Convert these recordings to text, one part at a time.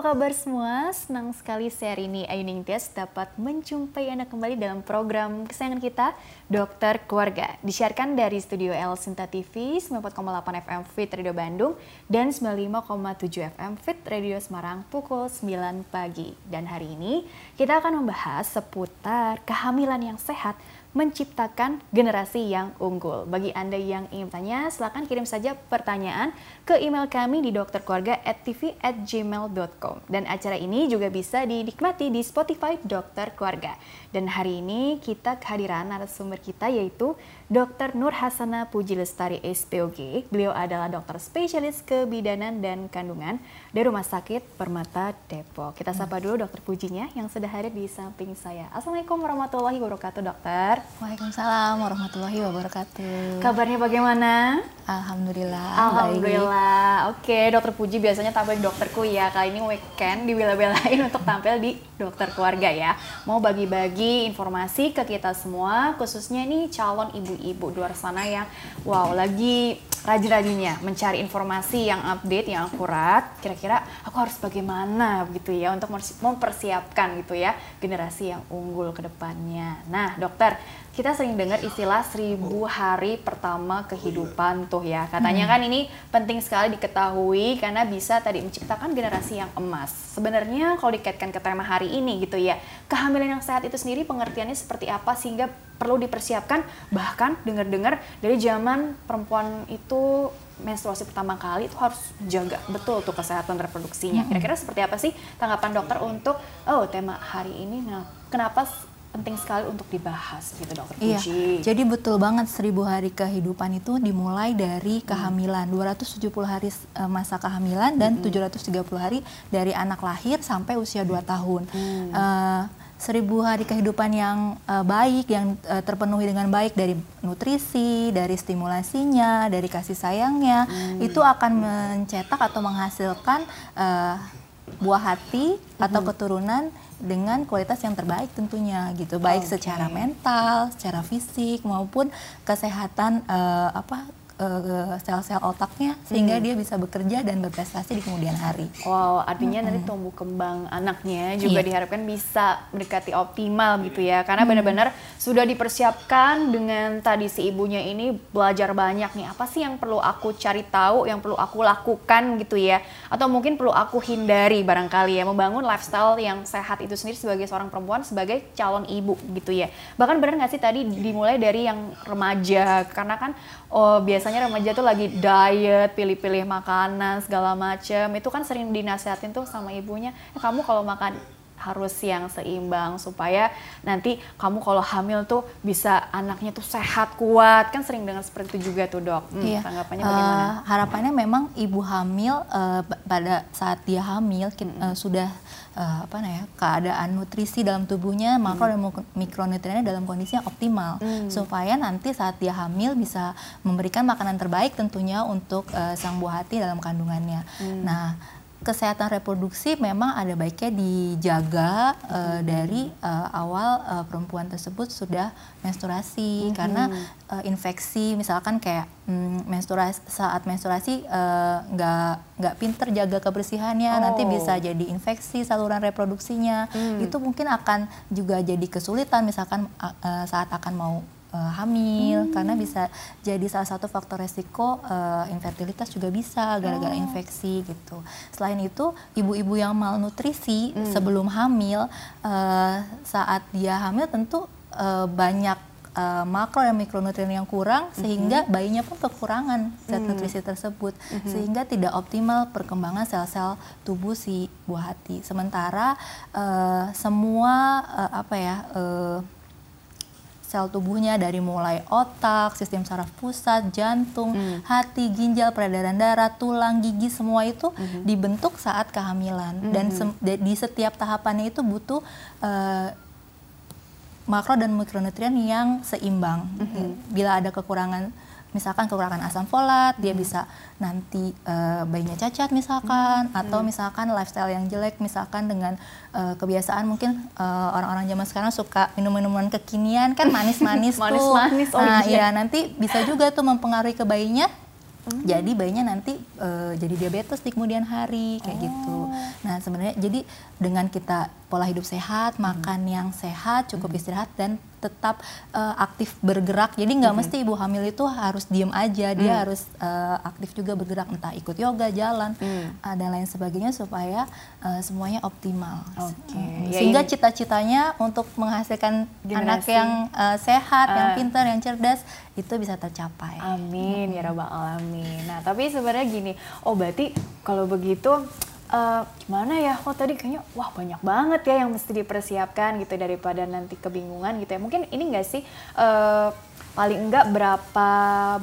apa kabar semua? Senang sekali hari ini Ayu Ningtyas dapat menjumpai Anda kembali dalam program kesayangan kita, Dokter Keluarga. Disiarkan dari studio L Sinta TV, 94,8 FM Fit Radio Bandung, dan 95,7 FM Fit Radio Semarang pukul 9 pagi. Dan hari ini kita akan membahas seputar kehamilan yang sehat menciptakan generasi yang unggul. Bagi Anda yang ingin tanya, silakan kirim saja pertanyaan ke email kami di dokterkeluarga@tv@gmail.com. Dan acara ini juga bisa dinikmati di Spotify Dokter Keluarga. Dan hari ini kita kehadiran narasumber kita yaitu Dr. Nur Hasana Puji Lestari SPOG. Beliau adalah dokter spesialis kebidanan dan kandungan dari Rumah Sakit Permata Depok. Kita sapa dulu dokter Pujinya yang sudah hadir di samping saya. Assalamualaikum warahmatullahi wabarakatuh dokter. Waalaikumsalam warahmatullahi wabarakatuh. Kabarnya bagaimana? Alhamdulillah. Alhamdulillah. Oke, dokter Puji biasanya tampil di dokterku ya. Kali ini weekend dibela-belain untuk tampil di dokter keluarga ya. Mau bagi-bagi informasi ke kita semua, khususnya nih calon ibu-ibu di luar sana yang wow lagi rajin-rajinnya mencari informasi yang update, yang akurat. Kira-kira aku harus bagaimana gitu ya untuk mempersiapkan gitu ya generasi yang unggul ke depannya. Nah, dokter, kita sering dengar istilah seribu hari pertama kehidupan tuh ya. Katanya hmm. kan ini penting sekali diketahui karena bisa tadi menciptakan generasi yang emas. Sebenarnya kalau dikaitkan ke tema hari ini gitu ya, kehamilan yang sehat itu sendiri pengertiannya seperti apa sehingga perlu dipersiapkan bahkan dengar-dengar dari zaman perempuan itu menstruasi pertama kali itu harus jaga betul tuh kesehatan reproduksinya. Hmm. Kira-kira seperti apa sih tanggapan dokter untuk oh tema hari ini? Nah, kenapa penting sekali untuk dibahas gitu dokter Puji. Iya, jadi betul banget seribu hari kehidupan itu dimulai dari hmm. kehamilan, hmm. 270 hari uh, masa kehamilan dan hmm. 730 hari dari anak lahir sampai usia 2 tahun. Hmm. Uh, seribu hari kehidupan yang uh, baik, yang uh, terpenuhi dengan baik dari nutrisi, dari stimulasinya, dari kasih sayangnya, hmm. itu akan mencetak atau menghasilkan uh, buah hati hmm. atau keturunan dengan kualitas yang terbaik tentunya gitu baik okay. secara mental, secara fisik maupun kesehatan uh, apa uh, sel-sel otaknya sehingga hmm. dia bisa bekerja dan berprestasi di kemudian hari. Wow, artinya hmm. nanti tumbuh kembang anaknya juga iya. diharapkan bisa mendekati optimal gitu ya. Karena hmm. benar-benar sudah dipersiapkan dengan tadi si ibunya ini belajar banyak nih. Apa sih yang perlu aku cari tahu, yang perlu aku lakukan gitu ya. Atau mungkin perlu aku hindari barangkali ya membangun lifestyle yang sehat itu sendiri sebagai seorang perempuan sebagai calon ibu gitu ya. Bahkan benar nggak sih tadi dimulai dari yang remaja karena kan oh biasanya remaja tuh lagi diet, pilih-pilih makanan segala macem. Itu kan sering dinasehatin tuh sama ibunya, eh, kamu kalau makan harus yang seimbang supaya nanti kamu kalau hamil tuh bisa anaknya tuh sehat kuat. Kan sering dengar seperti itu juga tuh dok. Hmm, iya. tanggapannya bagaimana? Uh, harapannya memang ibu hamil uh, pada saat dia hamil uh, sudah uh, apa ya keadaan nutrisi dalam tubuhnya hmm. makro dan mikronutriennya dalam kondisi yang optimal hmm. supaya nanti saat dia hamil bisa memberikan makanan terbaik tentunya untuk uh, sang buah hati dalam kandungannya. Hmm. Nah kesehatan reproduksi memang ada baiknya dijaga uh, dari uh, awal uh, perempuan tersebut sudah menstruasi mm-hmm. karena uh, infeksi misalkan kayak um, menstruasi saat menstruasi nggak uh, nggak pinter jaga kebersihannya oh. nanti bisa jadi infeksi saluran reproduksinya mm. itu mungkin akan juga jadi kesulitan misalkan uh, saat akan mau uh, hamil hmm. karena bisa jadi salah satu faktor resiko uh, infertilitas juga bisa gara-gara oh. infeksi gitu. Selain itu, ibu-ibu yang malnutrisi hmm. sebelum hamil uh, saat dia hamil tentu uh, banyak uh, makro dan mikronutrien yang kurang mm-hmm. sehingga bayinya pun kekurangan zat mm. nutrisi tersebut mm-hmm. sehingga tidak optimal perkembangan sel-sel tubuh si buah hati. Sementara uh, semua uh, apa ya uh, sel tubuhnya dari mulai otak, sistem saraf pusat, jantung, hmm. hati, ginjal, peredaran darah, tulang, gigi semua itu hmm. dibentuk saat kehamilan hmm. dan di setiap tahapannya itu butuh uh, makro dan mikronutrien yang seimbang. Hmm. Bila ada kekurangan misalkan kekurangan asam folat, hmm. dia bisa nanti uh, bayinya cacat misalkan, hmm. atau misalkan lifestyle yang jelek, misalkan dengan uh, kebiasaan mungkin uh, orang-orang zaman sekarang suka minum-minuman kekinian kan manis-manis tuh. Manis-manis, oh nah, iya. ya nanti bisa juga tuh mempengaruhi ke bayinya Hmm. Jadi bayinya nanti uh, jadi diabetes di kemudian hari kayak gitu. oh. gitu. Nah sebenarnya jadi dengan kita pola hidup sehat, hmm. makan yang sehat, cukup hmm. istirahat dan tetap uh, aktif bergerak. Jadi nggak hmm. mesti ibu hamil itu harus diem aja, dia hmm. harus uh, aktif juga bergerak, entah ikut yoga, jalan hmm. uh, dan lain sebagainya supaya uh, semuanya optimal. Okay. Hmm. Sehingga cita-citanya untuk menghasilkan Generasi. anak yang uh, sehat, uh. yang pintar, yang cerdas itu bisa tercapai. Amin hmm. ya rabbal alamin. Nah tapi sebenarnya gini, oh berarti kalau begitu uh, gimana ya? Kok tadi kayaknya wah banyak banget ya yang mesti dipersiapkan gitu daripada nanti kebingungan gitu ya. Mungkin ini enggak sih uh, paling enggak berapa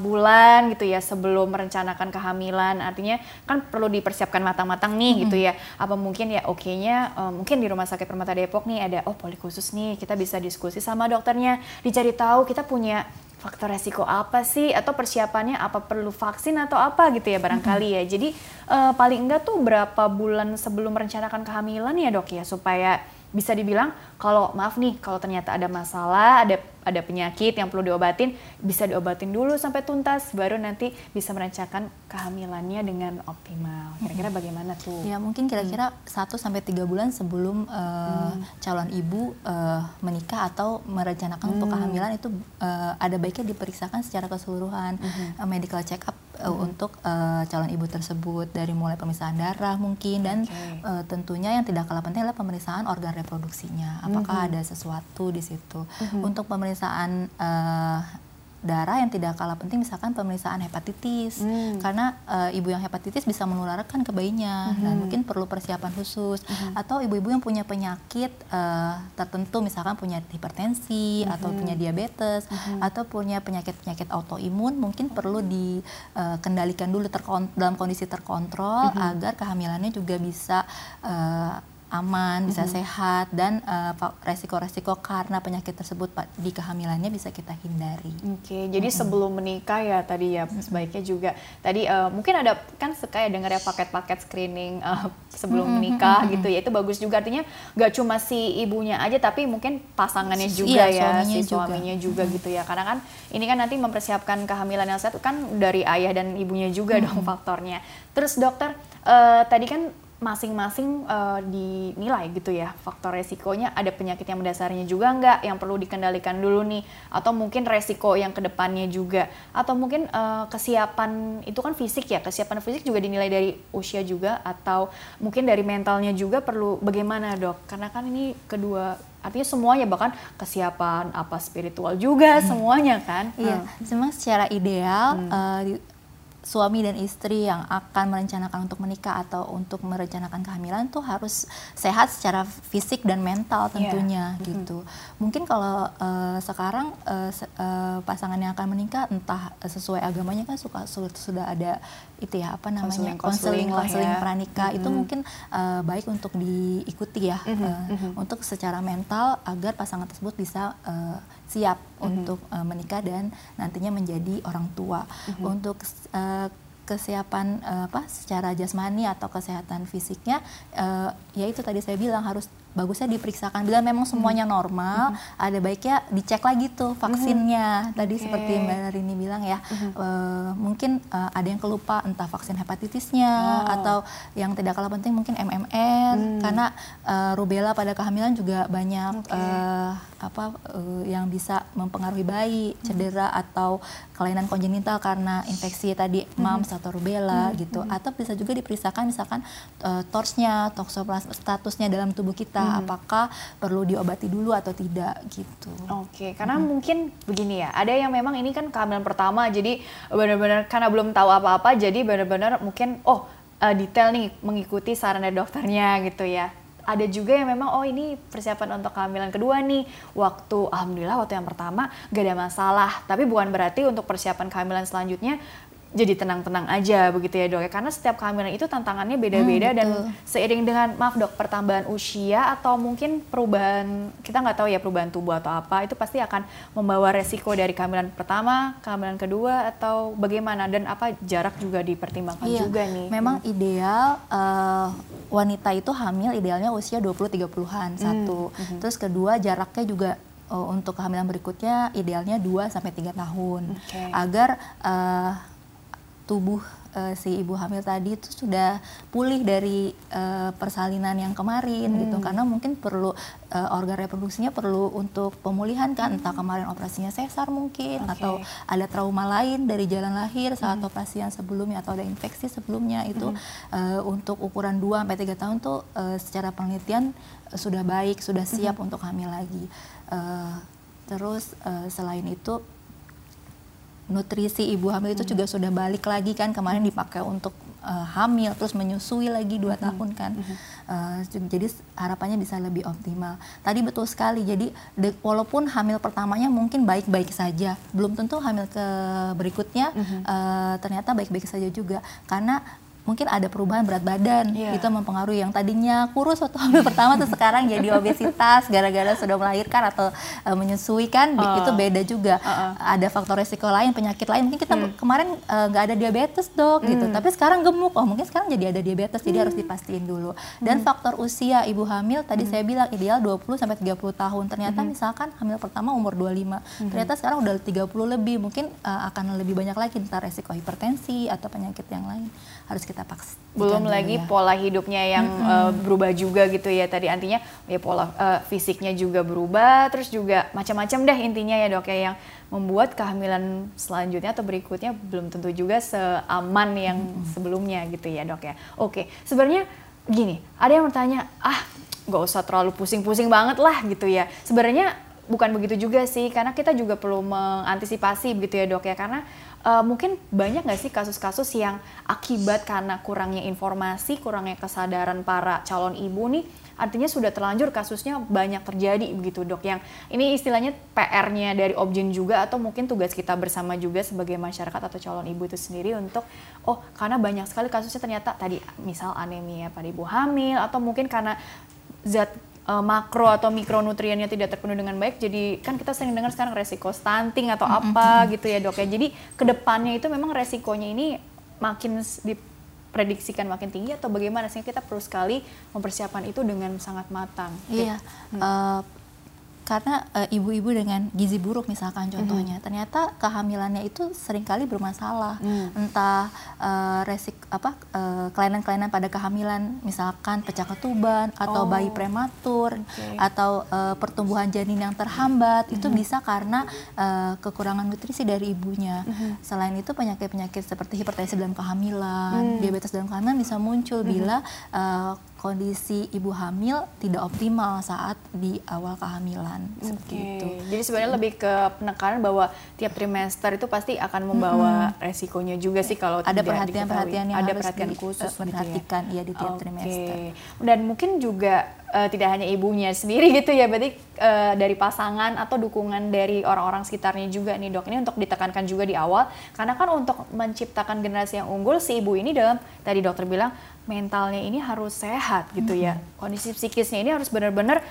bulan gitu ya sebelum merencanakan kehamilan? Artinya kan perlu dipersiapkan matang-matang nih hmm. gitu ya. Apa mungkin ya oke-nya uh, mungkin di rumah sakit Permata Depok nih ada oh poli khusus nih kita bisa diskusi sama dokternya. Dicari tahu kita punya faktor resiko apa sih? Atau persiapannya apa? Perlu vaksin atau apa gitu ya barangkali ya. Jadi uh, paling enggak tuh berapa bulan sebelum merencanakan kehamilan ya dok ya? Supaya bisa dibilang kalau maaf nih kalau ternyata ada masalah ada ada penyakit yang perlu diobatin bisa diobatin dulu sampai tuntas baru nanti bisa merencanakan kehamilannya dengan optimal kira-kira bagaimana tuh ya mungkin kira-kira hmm. 1 sampai tiga bulan sebelum uh, hmm. calon ibu uh, menikah atau merencanakan hmm. untuk kehamilan itu uh, ada baiknya diperiksakan secara keseluruhan hmm. uh, medical check up uh, hmm. untuk uh, calon ibu tersebut dari mulai pemeriksaan darah mungkin dan okay. uh, tentunya yang tidak kalah penting adalah pemeriksaan organ reproduksinya apakah hmm. ada sesuatu di situ hmm. untuk pemeriksaan uh, darah yang tidak kalah penting misalkan pemeriksaan hepatitis hmm. karena uh, ibu yang hepatitis bisa menularkan ke bayinya hmm. dan mungkin perlu persiapan khusus hmm. atau ibu-ibu yang punya penyakit uh, tertentu misalkan punya hipertensi hmm. atau punya diabetes hmm. atau punya penyakit-penyakit autoimun mungkin perlu dikendalikan uh, dulu dalam kondisi terkontrol hmm. agar kehamilannya juga bisa uh, aman, bisa mm -hmm. sehat dan resiko resiko-resiko karena penyakit tersebut di kehamilannya bisa kita hindari. Oke, okay, jadi mm -hmm. sebelum menikah ya tadi ya sebaiknya juga tadi uh, mungkin ada kan suka ya dengar ya paket-paket screening uh, sebelum mm -hmm. menikah mm -hmm. gitu ya itu bagus juga artinya nggak cuma si ibunya aja tapi mungkin pasangannya juga iya, ya suaminya si suaminya juga, juga mm -hmm. gitu ya karena kan ini kan nanti mempersiapkan kehamilan yang sehat kan dari ayah dan ibunya juga mm -hmm. dong faktornya. Terus dokter uh, tadi kan masing-masing uh, dinilai gitu ya faktor resikonya ada penyakit yang mendasarnya juga nggak yang perlu dikendalikan dulu nih atau mungkin resiko yang ke depannya juga atau mungkin uh, kesiapan itu kan fisik ya kesiapan fisik juga dinilai dari usia juga atau mungkin dari mentalnya juga perlu bagaimana dok karena kan ini kedua artinya semuanya bahkan kesiapan apa spiritual juga hmm. semuanya kan iya hmm. memang secara ideal hmm. uh, suami dan istri yang akan merencanakan untuk menikah atau untuk merencanakan kehamilan tuh harus sehat secara fisik dan mental iya. tentunya yeah. gitu. Mm-hmm. Mungkin kalau uh, sekarang uh, uh, pasangan yang akan menikah entah sesuai agamanya kan suka sudah ada itu ya apa namanya konseling konseling ya. pranikah mm-hmm. itu mungkin uh, baik untuk diikuti ya mm-hmm. Uh, mm-hmm. untuk secara mental agar pasangan tersebut bisa uh, siap mm-hmm. untuk uh, menikah dan nantinya menjadi orang tua mm-hmm. untuk uh, kesiapan uh, apa secara jasmani atau kesehatan fisiknya uh, ya itu tadi saya bilang harus bagusnya diperiksakan bila memang semuanya hmm. normal hmm. ada baiknya dicek lagi tuh vaksinnya hmm. tadi okay. seperti mbak Rini bilang ya hmm. uh, mungkin uh, ada yang kelupa entah vaksin hepatitisnya oh. atau yang tidak kalah penting mungkin MMR hmm. karena uh, rubella pada kehamilan juga banyak okay. uh, apa uh, yang bisa mempengaruhi bayi cedera hmm. atau kelainan kongenital karena infeksi tadi hmm. Atau rubella hmm. gitu hmm. atau bisa juga diperiksakan misalkan uh, torsnya toksoplasma statusnya dalam tubuh kita hmm. apakah perlu diobati dulu atau tidak gitu. Oke, okay, karena hmm. mungkin begini ya, ada yang memang ini kan kehamilan pertama, jadi benar-benar karena belum tahu apa-apa, jadi benar-benar mungkin oh uh, detail nih mengikuti saran dari dokternya gitu ya. Ada juga yang memang oh ini persiapan untuk kehamilan kedua nih. Waktu alhamdulillah waktu yang pertama gak ada masalah. Tapi bukan berarti untuk persiapan kehamilan selanjutnya jadi tenang-tenang aja begitu ya dok ya karena setiap kehamilan itu tantangannya beda-beda hmm, dan seiring dengan maaf dok pertambahan usia atau mungkin perubahan kita nggak tahu ya perubahan tubuh atau apa itu pasti akan membawa resiko dari kehamilan pertama kehamilan kedua atau bagaimana dan apa jarak juga dipertimbangkan iya, juga nih memang hmm. ideal uh, wanita itu hamil idealnya usia 20-30an satu hmm, hmm. terus kedua jaraknya juga uh, untuk kehamilan berikutnya idealnya 2 sampai tiga tahun okay. agar uh, tubuh uh, si ibu hamil tadi itu sudah pulih dari uh, persalinan yang kemarin gitu. hmm. gitu karena mungkin perlu uh, organ reproduksinya perlu untuk pemulihan kan entah kemarin operasinya sesar mungkin okay. atau ada trauma lain dari jalan lahir saat hmm. operasi yang sebelumnya atau ada infeksi sebelumnya itu hmm. uh, untuk ukuran 2 sampai 3 tahun tuh uh, secara penelitian uh, sudah baik, sudah siap hmm. untuk hamil lagi. Uh, terus uh, selain itu nutrisi ibu hamil itu hmm. juga sudah balik lagi kan kemarin dipakai untuk uh, hamil terus menyusui lagi dua hmm. tahun kan uh, jadi harapannya bisa lebih optimal tadi betul sekali jadi de, walaupun hamil pertamanya mungkin baik-baik saja belum tentu hamil ke berikutnya hmm. uh, ternyata baik-baik saja juga karena mungkin ada perubahan berat badan yeah. itu mempengaruhi yang tadinya kurus waktu hamil pertama tuh sekarang jadi obesitas gara-gara sudah melahirkan atau uh, menyusui kan uh. itu beda juga uh -uh. ada faktor resiko lain penyakit lain mungkin kita hmm. kemarin eh, nggak uh, ada diabetes dok gitu. hmm. gitu tapi sekarang gemuk oh mungkin sekarang jadi ada diabetes hmm. jadi harus hmm. dipastiin dulu dan hmm. faktor usia ibu hamil tadi hmm. saya bilang ideal 20 sampai 30 tahun ternyata hmm. misalkan hamil pertama umur 25 hmm. ternyata sekarang udah 30 lebih mungkin uh, akan lebih banyak lagi entar resiko hipertensi atau penyakit yang lain harus kita pastikan belum lagi ya. pola hidupnya yang mm -hmm. uh, berubah juga gitu ya tadi antinya ya pola uh, fisiknya juga berubah terus juga macam-macam deh intinya ya dok ya yang membuat kehamilan selanjutnya atau berikutnya belum tentu juga seaman yang mm -hmm. sebelumnya gitu ya dok ya oke sebenarnya gini ada yang bertanya ah nggak usah terlalu pusing-pusing banget lah gitu ya sebenarnya bukan begitu juga sih karena kita juga perlu mengantisipasi gitu ya dok ya karena uh, mungkin banyak nggak sih kasus-kasus yang akibat karena kurangnya informasi, kurangnya kesadaran para calon ibu nih, artinya sudah terlanjur kasusnya banyak terjadi begitu dok. Yang ini istilahnya PR-nya dari Objin juga atau mungkin tugas kita bersama juga sebagai masyarakat atau calon ibu itu sendiri untuk oh karena banyak sekali kasusnya ternyata tadi misal anemia pada ibu hamil atau mungkin karena zat uh, makro atau mikronutriennya tidak terpenuhi dengan baik jadi kan kita sering dengar sekarang resiko stunting atau apa gitu ya dok ya jadi ke depannya itu memang resikonya ini makin diprediksikan makin tinggi atau bagaimana sehingga kita perlu sekali mempersiapkan itu dengan sangat matang. Iya, hmm. uh, karena uh, ibu-ibu dengan gizi buruk misalkan contohnya mm -hmm. ternyata kehamilannya itu sering kali bermasalah mm. entah uh, resik apa uh, kelainan-kelainan pada kehamilan misalkan pecah ketuban atau oh. bayi prematur okay. atau uh, pertumbuhan janin yang terhambat mm -hmm. itu mm-hmm. bisa karena uh, kekurangan nutrisi dari ibunya mm -hmm. selain itu penyakit-penyakit seperti hipertensi dalam kehamilan mm. diabetes dalam kehamilan bisa muncul mm -hmm. bila uh, kondisi ibu hamil tidak optimal saat di awal kehamilan okay. seperti itu. Jadi sebenarnya lebih ke penekanan bahwa tiap trimester itu pasti akan membawa hmm. resikonya juga sih kalau ada perhatian-perhatian yang ada harus perhatian di, khusus perhatikan gitu ya. ya di tiap okay. trimester. Dan mungkin juga uh, tidak hanya ibunya sendiri gitu ya, berarti uh, dari pasangan atau dukungan dari orang-orang sekitarnya juga nih dok. Ini untuk ditekankan juga di awal, karena kan untuk menciptakan generasi yang unggul si ibu ini dalam tadi dokter bilang mentalnya ini harus sehat gitu ya. Kondisi psikisnya ini harus benar-benar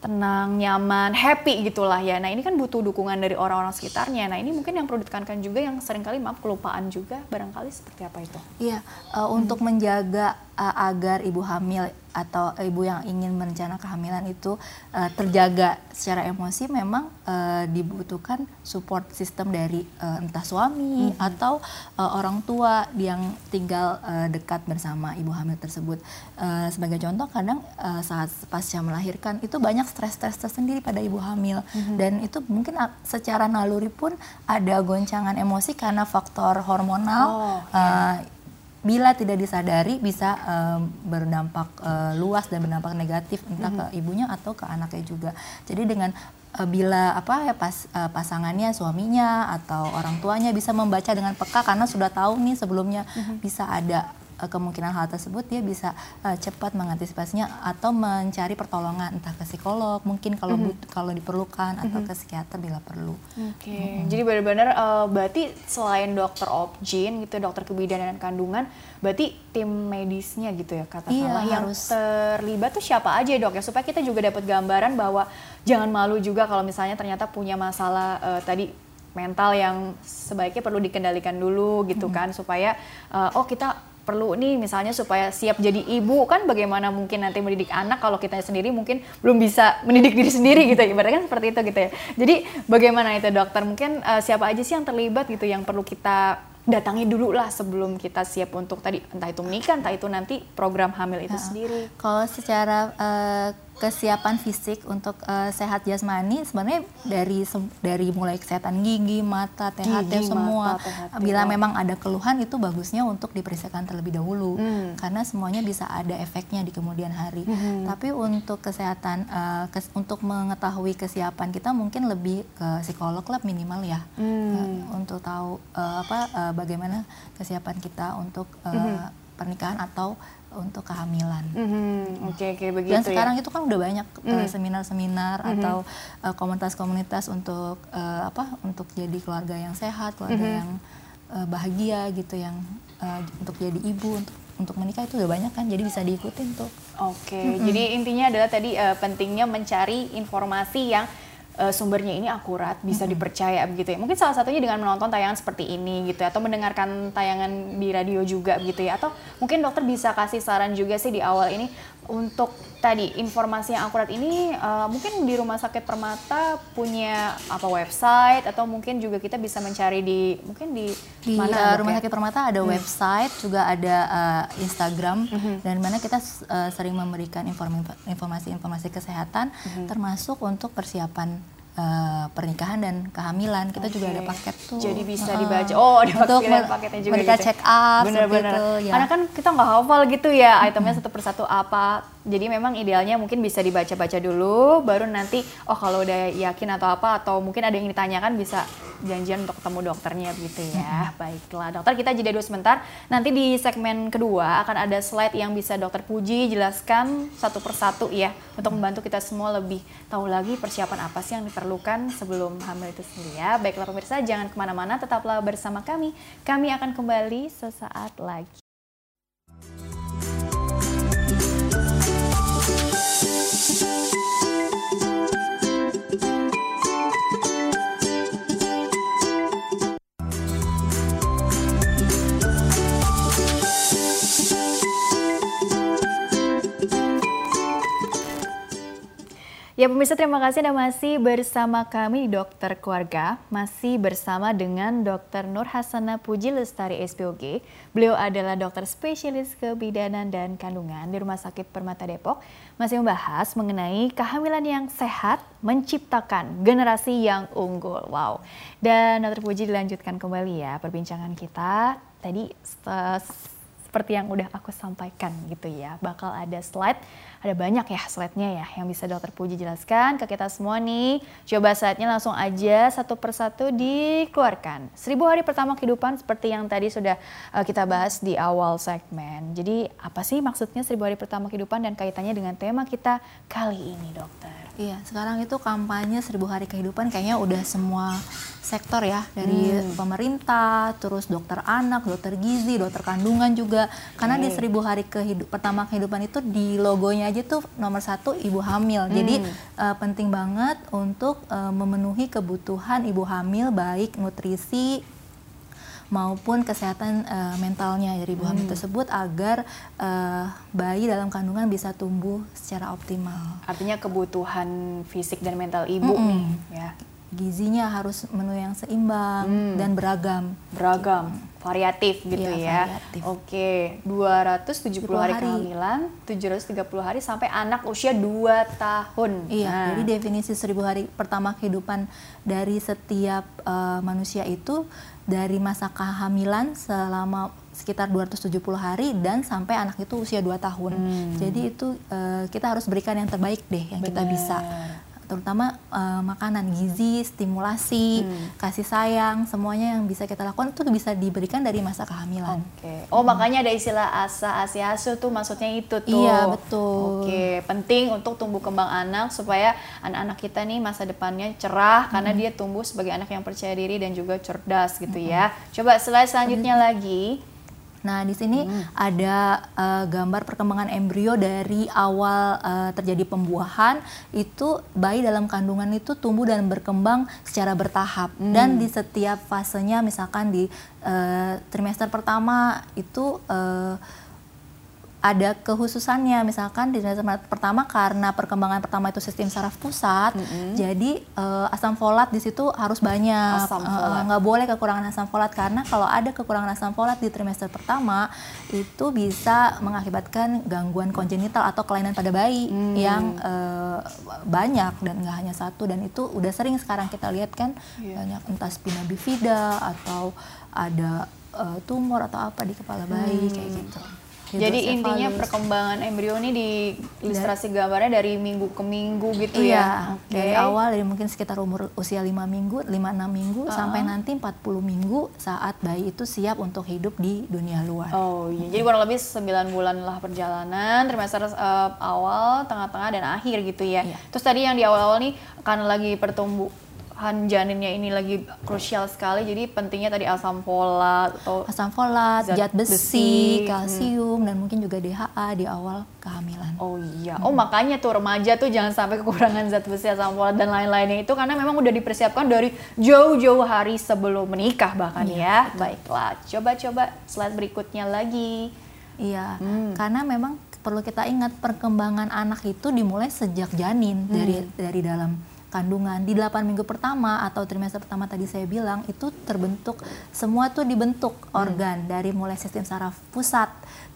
tenang, nyaman, happy gitulah ya. Nah ini kan butuh dukungan dari orang-orang sekitarnya. Nah ini mungkin yang perlu ditekankan juga yang sering kali maaf kelupaan juga barangkali seperti apa itu? Iya, uh, hmm. untuk menjaga uh, agar ibu hamil atau ibu yang ingin merencana kehamilan itu uh, terjaga secara emosi memang uh, dibutuhkan support sistem dari uh, entah suami hmm. atau uh, orang tua yang tinggal uh, dekat bersama ibu hamil tersebut. Uh, sebagai contoh kadang uh, saat pasca melahirkan itu banyak stres-stres tersendiri pada ibu hamil hmm. dan itu mungkin secara naluri pun ada goncangan emosi karena faktor hormonal. Oh, uh, bila tidak disadari bisa um, berdampak uh, luas dan berdampak negatif entah mm -hmm. ke ibunya atau ke anaknya juga. Jadi dengan uh, bila apa ya pas uh, pasangannya suaminya atau orang tuanya bisa membaca dengan peka karena sudah tahu nih sebelumnya mm -hmm. bisa ada uh, kemungkinan hal tersebut dia bisa uh, cepat mengantisipasinya atau mencari pertolongan entah ke psikolog mungkin kalau mm -hmm. kalau diperlukan atau mm -hmm. ke psikiater bila perlu. Oke. Okay. Mm -hmm. Jadi benar-benar uh, berarti selain dokter obgyn gitu dokter kebidanan dan kandungan berarti tim medisnya gitu ya katakanlah iya, yang harus. terlibat tuh siapa aja dok ya supaya kita juga dapat gambaran bahwa jangan malu juga kalau misalnya ternyata punya masalah uh, tadi mental yang sebaiknya perlu dikendalikan dulu gitu -hmm. kan supaya uh, oh kita perlu nih misalnya supaya siap jadi ibu. Kan bagaimana mungkin nanti mendidik anak kalau kita sendiri mungkin belum bisa mendidik diri sendiri gitu. Ya ibaratnya kan seperti itu gitu ya. Jadi bagaimana itu dokter? Mungkin uh, siapa aja sih yang terlibat gitu yang perlu kita datangi dulu lah sebelum kita siap untuk tadi entah itu menikah entah itu nanti program hamil itu Nah, sendiri. Kalau secara eh, kesiapan fisik untuk eh, sehat jasmani sebenarnya dari dari mulai kesehatan gigi, mata, THT Gigi, semua. mata, THT, Bila wow. memang ada keluhan itu bagusnya untuk diperiksakan terlebih dahulu Hmm. karena semuanya bisa ada efeknya di kemudian hari. Hmm. Tapi untuk kesehatan eh, kes- untuk mengetahui kesiapan kita mungkin lebih ke psikolog lah minimal ya. Hmm. Eh, untuk tahu eh, apa eh, bagaimana kesiapan kita untuk eh, Hmm. pernikahan atau untuk kehamilan. Mhm, Oke oke begitu Dan sekarang ya. itu kan udah banyak eh, Mhm. seminar-seminar Mhm. atau eh, komunitas-komunitas untuk eh, apa? Untuk jadi keluarga yang sehat, keluarga Mhm. yang eh, bahagia gitu, yang eh, untuk jadi ibu, untuk untuk menikah itu udah banyak kan, jadi bisa diikutin tuh. Oke, jadi intinya adalah tadi eh, pentingnya mencari informasi yang eh, sumbernya ini akurat, bisa dipercaya begitu ya. Mungkin salah satunya dengan menonton tayangan seperti ini gitu ya, atau mendengarkan tayangan di radio juga gitu ya. Atau mungkin dokter bisa kasih saran juga sih di awal ini untuk tadi informasi yang akurat ini eh, mungkin di Rumah Sakit Permata punya apa website atau mungkin juga kita bisa mencari di mungkin di, Di mana Dok, Rumah ya? Sakit Permata ada website, juga ada eh, Instagram, Mhm. dan mana kita eh, sering memberikan inform- informasi-informasi kesehatan, Mhm. termasuk untuk persiapan eh, pernikahan dan kehamilan. Kita juga Oke. ada paket tuh. Jadi bisa dibaca. Oh, ada Untuk paket- paketnya juga medical gitu. check up seperti Bener-bener. itu. Ya. Karena kan kita nggak hafal gitu ya itemnya satu persatu apa. Jadi memang idealnya mungkin bisa dibaca-baca dulu, baru nanti oh kalau udah yakin atau apa atau mungkin ada yang ditanyakan bisa janjian untuk ketemu dokternya gitu ya. Baiklah, dokter kita jeda dulu sebentar. Nanti di segmen kedua akan ada slide yang bisa dokter Puji jelaskan satu persatu ya untuk membantu kita semua lebih tahu lagi persiapan apa sih yang diperlukan sebelum hamil itu sendiri ya. Baiklah pemirsa, jangan ke mana-mana, tetaplah bersama kami. Kami akan kembali sesaat lagi. Ya pemirsa terima kasih Anda masih bersama kami di Dokter Keluarga, masih bersama dengan Dr. Nur Hasana Puji Lestari SPOG. Beliau adalah dokter spesialis kebidanan dan kandungan di Rumah Sakit Permata Depok. Masih membahas mengenai kehamilan yang sehat menciptakan generasi yang unggul. Wow. Dan Dr. Puji dilanjutkan kembali ya perbincangan kita. Tadi seperti yang udah aku sampaikan gitu ya, bakal ada slide, ada banyak ya slide-nya ya yang bisa dokter Puji jelaskan ke kita semua nih. Coba slide-nya langsung aja satu persatu dikeluarkan. Seribu hari pertama kehidupan seperti yang tadi sudah uh, kita bahas di awal segmen. Jadi apa sih maksudnya seribu hari pertama kehidupan dan kaitannya dengan tema kita kali ini dokter? Iya, sekarang itu kampanye seribu hari kehidupan kayaknya udah semua sektor ya dari Hmm. pemerintah, terus dokter anak, dokter gizi, dokter kandungan juga. Karena di Oke. seribu hari kehidup pertama kehidupan itu di logonya aja tuh nomor satu ibu hamil. Jadi Hmm. eh, penting banget untuk eh, memenuhi kebutuhan ibu hamil baik nutrisi maupun kesehatan eh, mentalnya dari ibu Hmm. hamil tersebut agar eh, bayi dalam kandungan bisa tumbuh secara optimal. Artinya kebutuhan fisik dan mental ibu Mm-mm. nih ya. gizinya harus menu yang seimbang Hmm. dan beragam. beragam, variatif gitu Iya, ya. variatif. Oke, 270 hari, hari. kehamilan, 730 hari sampai anak usia 2 tahun. Iya, Nah, jadi definisi seribu hari pertama kehidupan dari setiap eh, manusia itu dari masa kehamilan selama sekitar 270 hari dan sampai anak itu usia 2 tahun. Hmm. Jadi itu eh, kita harus berikan yang terbaik deh yang kita Benar. bisa. Terutama eh, makanan gizi, stimulasi, Hmm. kasih sayang, semuanya yang bisa kita lakukan itu bisa diberikan dari masa kehamilan. Oke. Oh, makanya ada istilah asa asi asu tuh maksudnya itu tuh. Iya, betul. Oke, penting untuk tumbuh kembang anak supaya anak-anak kita nih masa depannya cerah karena dia tumbuh sebagai anak yang percaya diri dan juga cerdas gitu ya. Coba slide selanjutnya lagi. Nah, di sini Hmm. ada eh, gambar perkembangan embrio dari awal eh, terjadi pembuahan itu bayi dalam kandungan itu tumbuh dan berkembang secara bertahap Hmm. dan di setiap fasenya misalkan di eh, trimester pertama itu eh, ada kehususannya misalkan di trimester pertama karena perkembangan pertama itu sistem saraf pusat Mm-mm. jadi eh, asam folat di situ harus banyak Eh, nggak boleh kekurangan asam folat karena kalau ada kekurangan asam folat di trimester pertama itu bisa mengakibatkan gangguan kongenital atau kelainan pada bayi Hmm. yang eh, banyak dan nggak hanya satu dan itu udah sering sekarang kita lihat kan Iya. banyak entah spina bifida atau ada eh, tumor atau apa di kepala bayi kayak gitu. Jadi intinya perkembangan embrio ini di ilustrasi gambarnya dari minggu ke minggu gitu Iya, ya. Oke. dari awal dari mungkin sekitar umur usia 5 minggu, 5-6 minggu sampai nanti 40 minggu saat bayi itu siap untuk hidup di dunia luar. Oh iya, jadi kurang lebih 9 bulan lah perjalanan, trimester eh, awal, tengah-tengah, dan akhir gitu ya. Iya. Terus tadi yang di awal-awal nih, karena lagi pertumbuhan janinnya ini lagi krusial sekali, jadi pentingnya tadi asam folat atau Asam folat, Zat zat, besi, besi, hmm. kalsium dan mungkin juga DHA di awal kehamilan. Oh iya, oh makanya tuh remaja tuh jangan sampai kekurangan zat besi, asam folat dan lain-lainnya itu karena memang udah dipersiapkan dari jauh-jauh hari sebelum menikah bahkan ya. Baiklah, coba-coba slide berikutnya lagi. Iya, Hmm. karena memang perlu kita ingat perkembangan anak itu dimulai sejak janin Hmm. dari dari dalam kandungan di 8 minggu pertama atau trimester pertama tadi saya bilang itu terbentuk semua tuh dibentuk Hmm. organ dari mulai sistem saraf pusat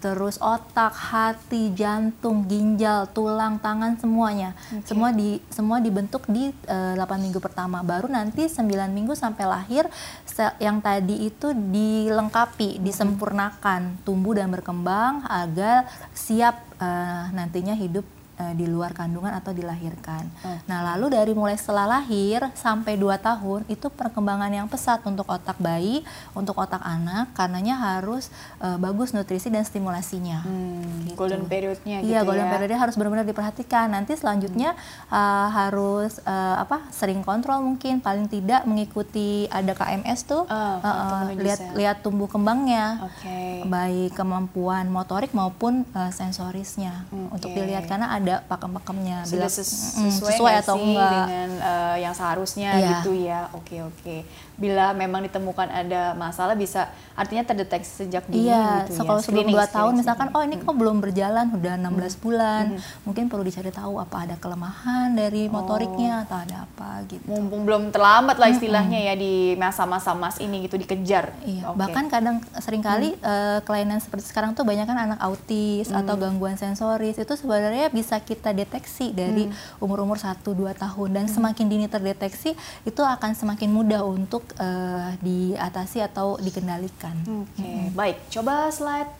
terus otak, hati, jantung, ginjal, tulang, tangan semuanya. Semua di semua dibentuk di eh, 8 minggu pertama. Baru nanti 9 minggu sampai lahir sel yang tadi itu dilengkapi, disempurnakan, tumbuh dan berkembang agar siap eh, nantinya hidup eh, di luar kandungan atau dilahirkan. Nah, lalu dari mulai setelah lahir sampai 2 tahun itu perkembangan yang pesat untuk otak bayi, untuk otak anak karenanya harus eh, bagus nutrisi dan stimulasinya. Hmm, golden periodnya gitu Iya, golden ya. period harus benar-benar diperhatikan. Nanti selanjutnya uh, harus uh, apa? Sering kontrol mungkin, paling tidak mengikuti ada KMS tuh, Ah, uh, uh, lihat lihat tumbuh kembangnya, Oke. baik kemampuan motorik maupun uh, sensorisnya untuk Oke. dilihat karena ada pakem-pakemnya, sudah ses- sesuai, sesuai atau sih enggak. dengan eh, yang seharusnya Iya. gitu ya. Oke oke. Bila memang ditemukan ada masalah bisa artinya terdeteksi sejak dini Iya, gitu so ya. kalau sebelum 2 tahun screening, misalkan oh ini kok belum berjalan udah 16 bulan. Mungkin perlu dicari tahu apa ada kelemahan dari motoriknya atau ada apa gitu. mumpung belum terlambat lah istilahnya ya di masa-masa mas ini gitu dikejar. Iya, Oke. bahkan kadang sering kali eh, kelainan seperti sekarang tuh banyak kan anak autis atau gangguan sensoris itu sebenarnya bisa kita deteksi dari umur-umur 1-2 tahun dan semakin dini terdeteksi itu akan semakin mudah untuk eh, diatasi atau dikendalikan. Oke, baik. Coba slide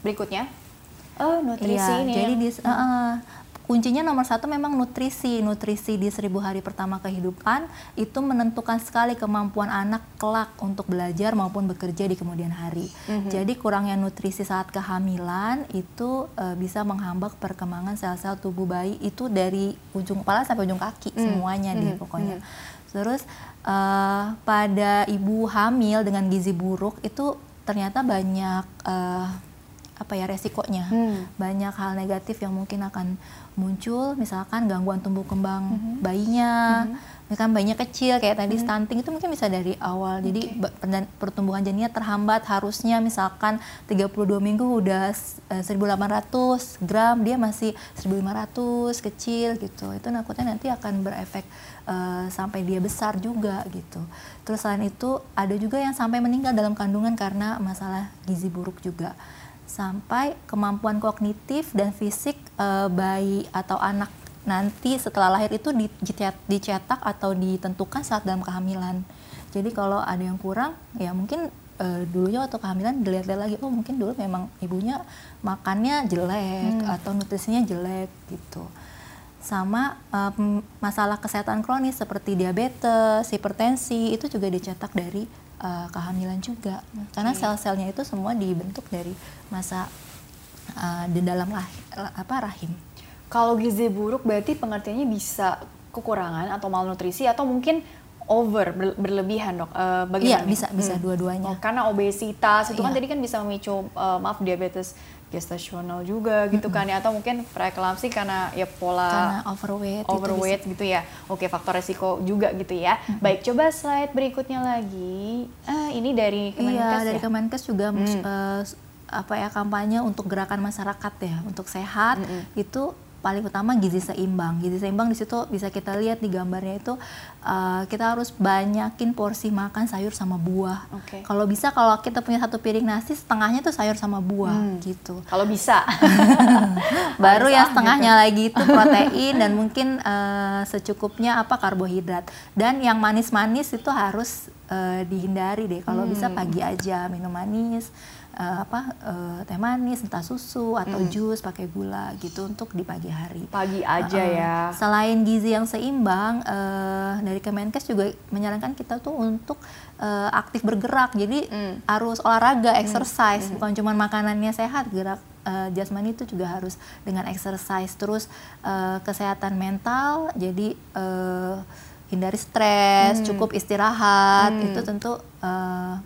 berikutnya. Oh, nutrisi Iya, ini. jadi di, eh, eh, kuncinya nomor satu memang nutrisi. Nutrisi di seribu hari pertama kehidupan itu menentukan sekali kemampuan anak kelak untuk belajar maupun bekerja di kemudian hari. Mhm. Jadi kurangnya nutrisi saat kehamilan itu eh, bisa menghambat perkembangan sel-sel tubuh bayi itu dari ujung kepala sampai ujung kaki semuanya deh Mhm. pokoknya. Terus eh, pada ibu hamil dengan gizi buruk itu ternyata banyak eh, apa ya resikonya Hmm. banyak hal negatif yang mungkin akan muncul misalkan gangguan tumbuh kembang Mhm. bayinya misalkan bayinya kecil kayak tadi stunting itu mungkin bisa dari awal. Jadi ba- perdan- pertumbuhan janinnya terhambat harusnya misalkan 32 minggu udah s- eh, 1800 gram dia masih 1500 kecil gitu. Itu nakutnya nanti akan berefek eh, sampai dia besar juga gitu. Terus selain itu ada juga yang sampai meninggal dalam kandungan karena masalah gizi buruk juga sampai kemampuan kognitif dan fisik eh, bayi atau anak nanti setelah lahir itu di- dicet- dicetak atau ditentukan saat dalam kehamilan. Jadi kalau ada yang kurang, ya mungkin eh, dulunya waktu kehamilan dilihat-lihat lagi, oh mungkin dulu memang ibunya makannya jelek atau nutrisinya jelek gitu. Sama pem- masalah kesehatan kronis seperti diabetes, hipertensi itu juga dicetak dari eh, kehamilan juga. Karena sel-selnya itu semua dibentuk dari masa eh, di dalam lahir, apa rahim. Kalau gizi buruk berarti pengertiannya bisa kekurangan atau malnutrisi atau mungkin over ber- berlebihan dok. Eh, bagaimana? Iya bisa bisa dua-duanya. Oh, karena obesitas itu kan Iya. tadi kan bisa memicu eh, maaf diabetes gestasional juga gitu kan ya atau mungkin preeklamsi karena ya pola Karena overweight. itu overweight gitu ya. Oke, faktor resiko juga gitu ya. Baik, coba slide berikutnya lagi. Ah, ini dari. Iya Kemenkes dari ya? Kemenkes juga Hmm. eh, s- apa ya kampanye untuk gerakan masyarakat ya untuk sehat mm -hmm. itu paling utama gizi seimbang. Gizi seimbang di situ bisa kita lihat di gambarnya itu uh, kita harus banyakin porsi makan sayur sama buah. Okay. Kalau bisa kalau kita punya satu piring nasi setengahnya tuh sayur sama buah hmm. gitu. Kalau bisa. Baru yang setengahnya gitu. lagi itu protein dan mungkin uh, secukupnya apa karbohidrat. Dan yang manis-manis itu harus uh, dihindari deh. Kalau hmm. bisa pagi aja minum manis uh, apa uh, teh manis entah susu atau hmm. jus pakai gula gitu untuk di pagi hari. Pagi aja uh, ya. Selain gizi yang seimbang uh, dari Kemenkes juga menyarankan kita tuh untuk uh, aktif bergerak. Jadi hmm. harus olahraga, hmm. exercise, hmm. bukan cuma makanannya sehat, gerak uh, jasmani itu juga harus dengan exercise. Terus uh, kesehatan mental, jadi uh, hindari stres, hmm. cukup istirahat. Hmm. Itu tentu uh,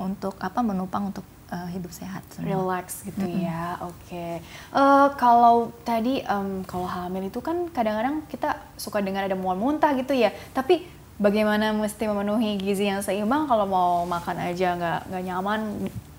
untuk apa menopang untuk uh, hidup sehat semua. relax gitu mm -hmm. ya oke okay. uh, eh, kalau tadi um, kalau hamil itu kan kadang-kadang kita suka dengar ada mual muntah gitu ya tapi bagaimana mesti memenuhi gizi yang seimbang kalau mau makan aja nggak nggak nyaman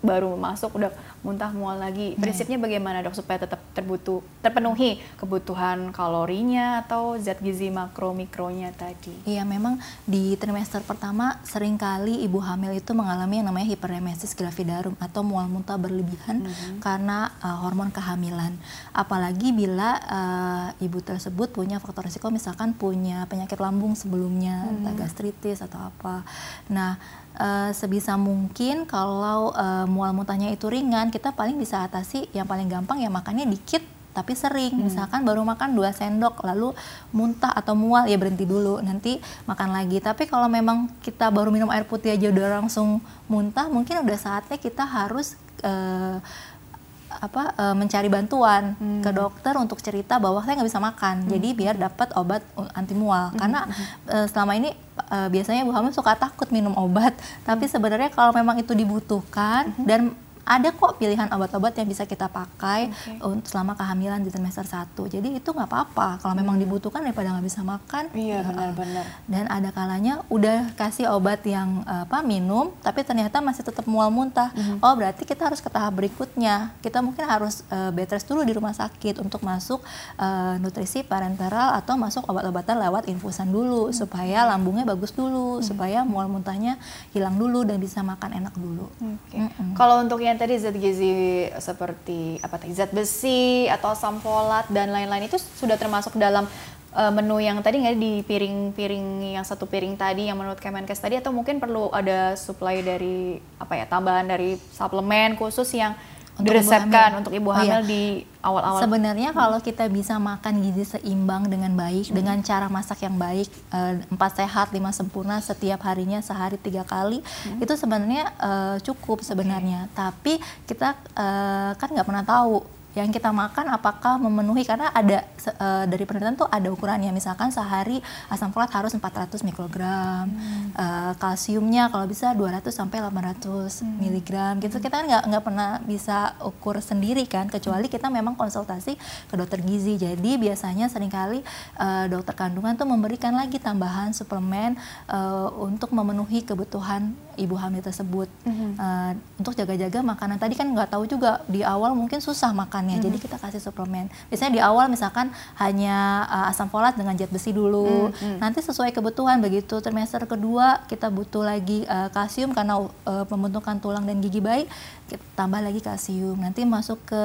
baru masuk udah muntah mual lagi. Hmm. Prinsipnya bagaimana dok supaya tetap terbutuh terpenuhi kebutuhan kalorinya atau zat gizi makro mikronya tadi? Iya memang di trimester pertama sering kali ibu hamil itu mengalami yang namanya hiperemesis gravidarum atau mual muntah berlebihan hmm. karena uh, hormon kehamilan. Apalagi bila uh, ibu tersebut punya faktor risiko misalkan punya penyakit lambung sebelumnya, hmm. entah gastritis atau apa. Nah Uh, sebisa mungkin kalau uh, mual muntahnya itu ringan kita paling bisa atasi yang paling gampang ya makannya dikit tapi sering hmm. misalkan baru makan dua sendok lalu muntah atau mual ya berhenti dulu nanti makan lagi tapi kalau memang kita baru minum air putih aja udah langsung muntah mungkin udah saatnya kita harus uh, apa uh, mencari bantuan hmm. ke dokter untuk cerita bahwa saya nggak bisa makan hmm. jadi biar dapat obat anti mual hmm. karena uh, selama ini uh, biasanya ibu hamil suka takut minum obat tapi sebenarnya kalau memang itu dibutuhkan hmm. dan ada kok pilihan obat-obat yang bisa kita pakai okay. untuk selama kehamilan di trimester 1. Jadi itu nggak apa-apa kalau memang hmm. dibutuhkan daripada nggak bisa makan. Iya benar-benar. Dan ada kalanya udah kasih obat yang apa minum, tapi ternyata masih tetap mual muntah. Hmm. Oh berarti kita harus ke tahap berikutnya. Kita mungkin harus uh, bed rest dulu di rumah sakit untuk masuk uh, nutrisi parenteral atau masuk obat-obatan lewat infusan dulu hmm. supaya lambungnya bagus dulu, hmm. supaya mual muntahnya hilang dulu dan bisa makan enak dulu. Okay. Hmm. Kalau untuk yang yang tadi zat gizi seperti apa tadi zat besi atau asam folat dan lain-lain itu sudah termasuk dalam uh, menu yang tadi nggak di piring-piring yang satu piring tadi yang menurut Kemenkes tadi atau mungkin perlu ada supply dari apa ya tambahan dari suplemen khusus yang untuk diresepkan ibu untuk ibu hamil oh, iya. di awal-awal. Sebenarnya kalau kita bisa makan gizi seimbang dengan baik hmm. dengan cara masak yang baik eh, empat sehat lima sempurna setiap harinya sehari tiga kali hmm. itu sebenarnya uh, cukup sebenarnya. Okay. Tapi kita uh, kan nggak pernah tahu yang kita makan apakah memenuhi? Karena ada uh, dari penelitian tuh ada ukurannya. Misalkan sehari asam folat harus 400 mikrogram hmm. uh, kalsiumnya kalau bisa 200 sampai 800 hmm. miligram gitu. Kita kan nggak nggak pernah bisa ukur sendiri kan kecuali kita memang konsultasi ke dokter gizi. Jadi biasanya sering kali uh, dokter kandungan tuh memberikan lagi tambahan suplemen uh, untuk memenuhi kebutuhan ibu hamil tersebut. Hmm. uh, untuk jaga-jaga makanan. Tadi kan nggak tahu juga di awal mungkin susah makan makannya. Mm -hmm. Jadi kita kasih suplemen. Biasanya di awal misalkan hanya uh, asam folat dengan zat besi dulu. Mm -hmm. Nanti sesuai kebutuhan begitu trimester kedua kita butuh lagi uh, kalsium karena uh, pembentukan tulang dan gigi baik kita tambah lagi kalsium. Nanti masuk ke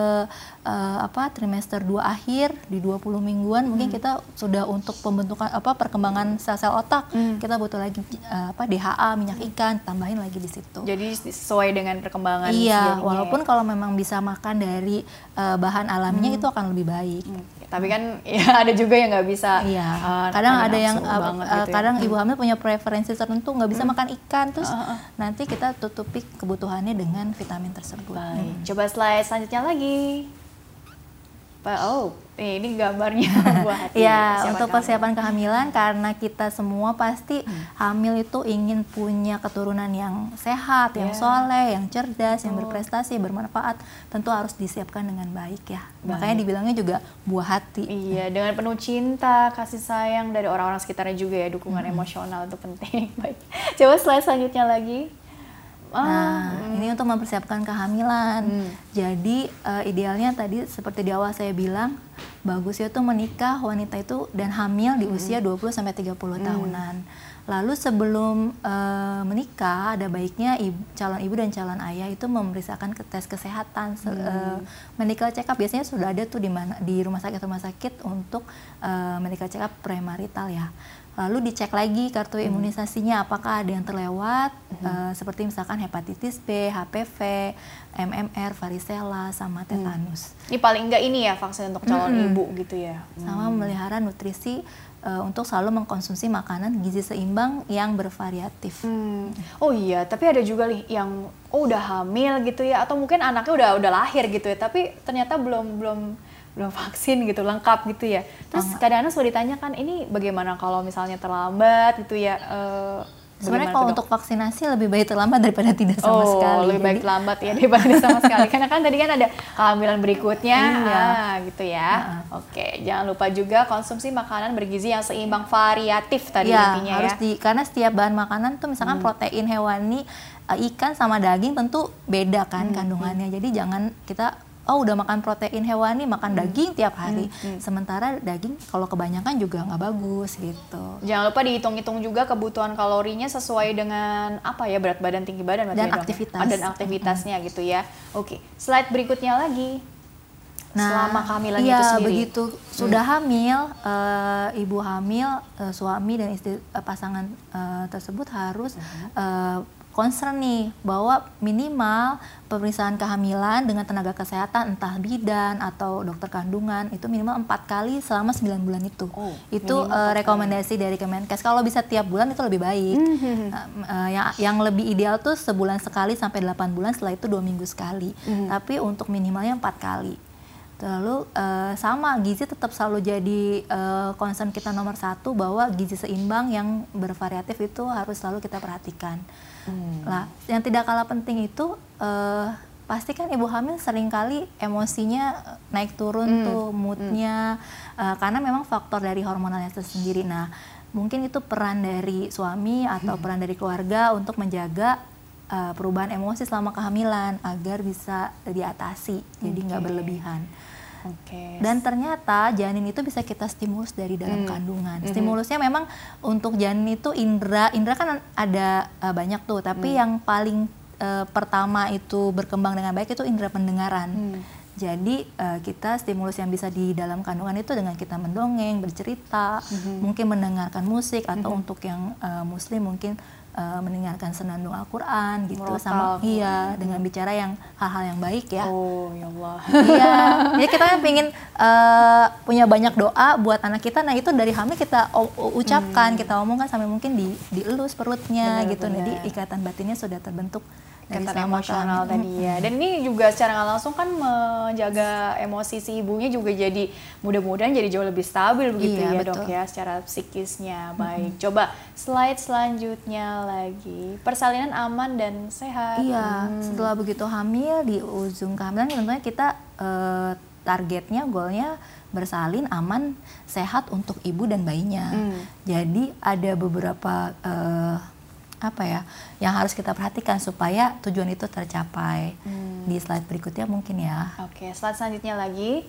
uh, apa trimester 2 akhir di 20 mingguan hmm. mungkin kita sudah untuk pembentukan apa perkembangan sel-sel otak. Hmm. Kita butuh lagi uh, apa DHA, minyak ikan, tambahin lagi di situ. Jadi sesuai dengan perkembangan Iya, walaupun ya. kalau memang bisa makan dari uh, bahan alaminya hmm. itu akan lebih baik. Hmm. Tapi kan ya ada juga yang nggak bisa. Iya. Uh, kadang ada yang uh, uh, gitu ya. kadang ibu hamil punya preferensi tertentu nggak bisa hmm. makan ikan terus uh, uh. nanti kita tutupi kebutuhannya dengan vitamin tersebut. Baik. Hmm. Coba slide selanjutnya lagi. Oh, ini gambarnya buat ya untuk persiapan kehamilan karena kita semua pasti hmm. hamil itu ingin punya keturunan yang sehat, yeah. yang ya. soleh, yang cerdas, oh. yang berprestasi, bermanfaat, tentu harus disiapkan dengan baik ya. Baik. Makanya dibilangnya juga buah hati. Iya, dengan penuh cinta, kasih sayang dari orang-orang sekitarnya juga ya, dukungan hmm. emosional itu penting. baik. Coba slide selanjutnya lagi. Ah, nah, Ini untuk mempersiapkan kehamilan. Hmm. Jadi uh, idealnya tadi seperti di awal saya bilang bagusnya tuh menikah wanita itu dan hamil di usia 20 sampai 30 tahunan. Lalu sebelum uh, menikah ada baiknya ibu, calon ibu dan calon ayah itu memeriksakan ke tes kesehatan uh, medical check up biasanya sudah ada tuh di mana di rumah sakit rumah sakit untuk uh, medical check up premarital ya. Lalu dicek lagi kartu imunisasinya apakah ada yang terlewat uh, seperti misalkan hepatitis B, HPV, MMR, varicella sama tetanus. Ini paling enggak ini ya vaksin untuk calon ibu gitu ya. Sama memelihara nutrisi uh, untuk selalu mengkonsumsi makanan gizi seimbang yang bervariatif. Hmm. Oh iya, tapi ada juga nih yang oh udah hamil gitu ya atau mungkin anaknya udah udah lahir gitu ya, tapi ternyata belum belum belum vaksin gitu lengkap gitu ya. Terus kadang-kadang suka ditanyakan ini bagaimana kalau misalnya terlambat gitu ya. Uh, Sebenarnya kalau untuk vaksinasi lebih baik terlambat daripada tidak sama oh, sekali. lebih baik Jadi- terlambat ya daripada tidak sama sekali. Karena kan tadi kan ada kehamilan berikutnya, Iya. ah, gitu ya. Oke, jangan lupa juga konsumsi makanan bergizi yang seimbang variatif tadi ya, intinya harus ya. di karena setiap bahan makanan tuh misalkan protein hewani eh, ikan sama daging tentu beda kan kandungannya. Jadi jangan kita oh udah makan protein hewani makan daging tiap hari. Sementara daging kalau kebanyakan juga nggak bagus gitu. Jangan lupa dihitung-hitung juga kebutuhan kalorinya sesuai dengan apa ya berat badan tinggi badan Dan ya, ya? aktivitas. Dan aktivitasnya gitu ya. Oke, slide berikutnya lagi. Selama kehamilan iya, itu sendiri. Hmm. begitu sudah hamil, eh, ibu hamil, eh, suami dan istri eh, pasangan eh, tersebut harus Hmm. eh, concern nih bahwa minimal pemeriksaan kehamilan dengan tenaga kesehatan entah bidan atau dokter kandungan itu minimal empat kali selama 9 bulan itu. Oh, itu empat rekomendasi dari Kemenkes. Kalau bisa tiap bulan itu lebih baik. Hmm. Eh, eh, yang yang lebih ideal tuh sebulan sekali sampai 8 bulan setelah itu dua minggu sekali. Hmm. Tapi untuk minimalnya empat kali. Lalu eh, sama gizi tetap selalu jadi eh, concern kita nomor satu bahwa gizi seimbang yang bervariatif itu harus selalu kita perhatikan. Lah, yang tidak kalah penting itu eh, pasti kan ibu hamil sering kali emosinya naik turun tuh moodnya eh, karena memang faktor dari hormonalnya itu sendiri. Nah, mungkin itu peran dari suami atau peran dari keluarga untuk menjaga eh, perubahan emosi selama kehamilan agar bisa diatasi, jadi nggak Oke. berlebihan. Oke. Dan ternyata janin itu bisa kita stimulus dari dalam Hmm. kandungan. Stimulusnya memang untuk janin itu indera, indera kan ada uh, banyak tuh, tapi Hmm. yang paling uh, pertama itu berkembang dengan baik itu indera pendengaran. Hmm. Jadi uh, kita stimulus yang bisa di dalam kandungan itu dengan kita mendongeng, bercerita, Hmm. mungkin mendengarkan musik atau untuk yang uh, muslim mungkin uh, mendengarkan senandung Al-Qur'an gitu sama iya dengan bicara yang hal-hal yang baik ya. Oh, ya Allah. Iya, jadi kita kan pengen eh, punya banyak doa buat anak kita. Nah itu dari hamil kita o- ucapkan, kita omongkan sampai mungkin di dielus perutnya Benar, gitu. benar. Jadi ikatan batinnya sudah terbentuk Ikatan emosional kehamilan. tadi ya. Dan ini juga secara nggak langsung kan menjaga emosi si ibunya juga jadi mudah-mudahan jadi jauh lebih stabil begitu Iya, ya betul. dok ya secara psikisnya. Baik, coba slide selanjutnya lagi. Persalinan aman dan sehat. Iya, Hmm. setelah begitu hamil di ujung kehamilan tentunya kita eh, targetnya, goalnya bersalin aman, sehat untuk ibu dan bayinya. Hmm. Jadi ada beberapa eh, apa ya yang harus kita perhatikan supaya tujuan itu tercapai. Hmm. Di slide berikutnya mungkin ya. Oke, slide selanjutnya lagi.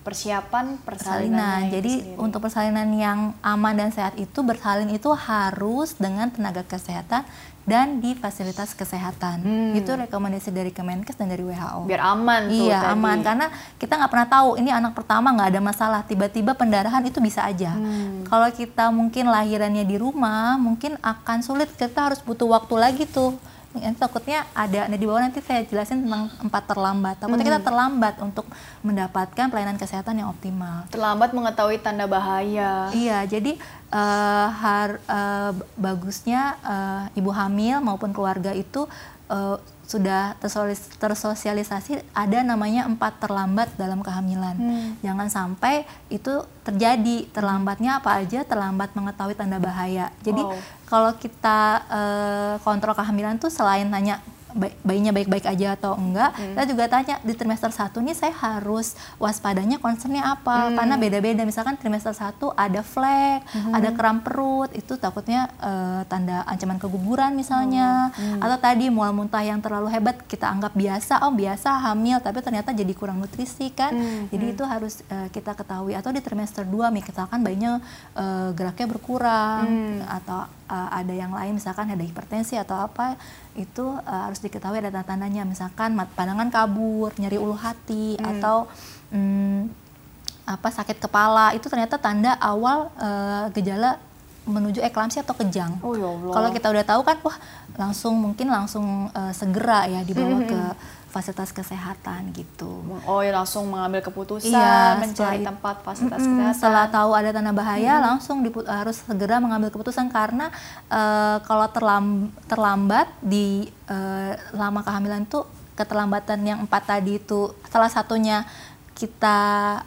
Persiapan Persalinan. persalinan. Jadi untuk persalinan yang aman dan sehat itu bersalin itu harus dengan tenaga kesehatan dan di fasilitas kesehatan. Hmm. Itu rekomendasi dari Kemenkes dan dari WHO. biar aman tuh Iya tadi. aman karena kita nggak pernah tahu ini anak pertama nggak ada masalah tiba-tiba pendarahan itu bisa aja. Hmm. Kalau kita mungkin lahirannya di rumah mungkin akan sulit kita harus butuh waktu lagi tuh. Nanti takutnya ada nah di bawah nanti saya jelasin tentang empat terlambat. Takutnya Hmm. kita terlambat untuk mendapatkan pelayanan kesehatan yang optimal. terlambat mengetahui tanda bahaya. Iya, jadi eh, har, eh, bagusnya eh, ibu hamil maupun keluarga itu eh, sudah tersosialisasi ada namanya empat terlambat dalam kehamilan. Hmm. Jangan sampai itu terjadi terlambatnya apa aja terlambat mengetahui tanda bahaya. Jadi Wow. kalau kita eh, kontrol kehamilan tuh selain hanya bayinya baik-baik aja atau enggak. Hmm. Kita juga tanya di trimester satu nih saya harus waspadanya concernnya apa? Hmm. Karena beda-beda. Misalkan trimester satu ada flek, hmm. ada kram perut, itu takutnya uh, tanda ancaman keguguran misalnya. Hmm. Hmm. Atau tadi mual muntah yang terlalu hebat kita anggap biasa, oh biasa hamil, tapi ternyata jadi kurang nutrisi kan. Hmm. Jadi hmm. itu harus uh, kita ketahui. Atau di trimester 2 misalkan bayinya uh, geraknya berkurang hmm. atau uh, ada yang lain misalkan ada hipertensi atau apa itu uh, harus diketahui ada tanda-tandanya misalkan pandangan kabur nyeri ulu hati hmm. atau um, apa sakit kepala itu ternyata tanda awal uh, gejala menuju eklamsi atau kejang. Oh, ya Kalau kita udah tahu kan, wah langsung mungkin langsung uh, segera ya dibawa hmm. ke fasilitas kesehatan gitu. Oh ya langsung mengambil keputusan iya, mencari tempat fasilitas mm, kesehatan. Setelah tahu ada tanda bahaya mm. langsung diput, harus segera mengambil keputusan karena uh, kalau terlam, terlambat di uh, lama kehamilan itu keterlambatan yang empat tadi itu salah satunya kita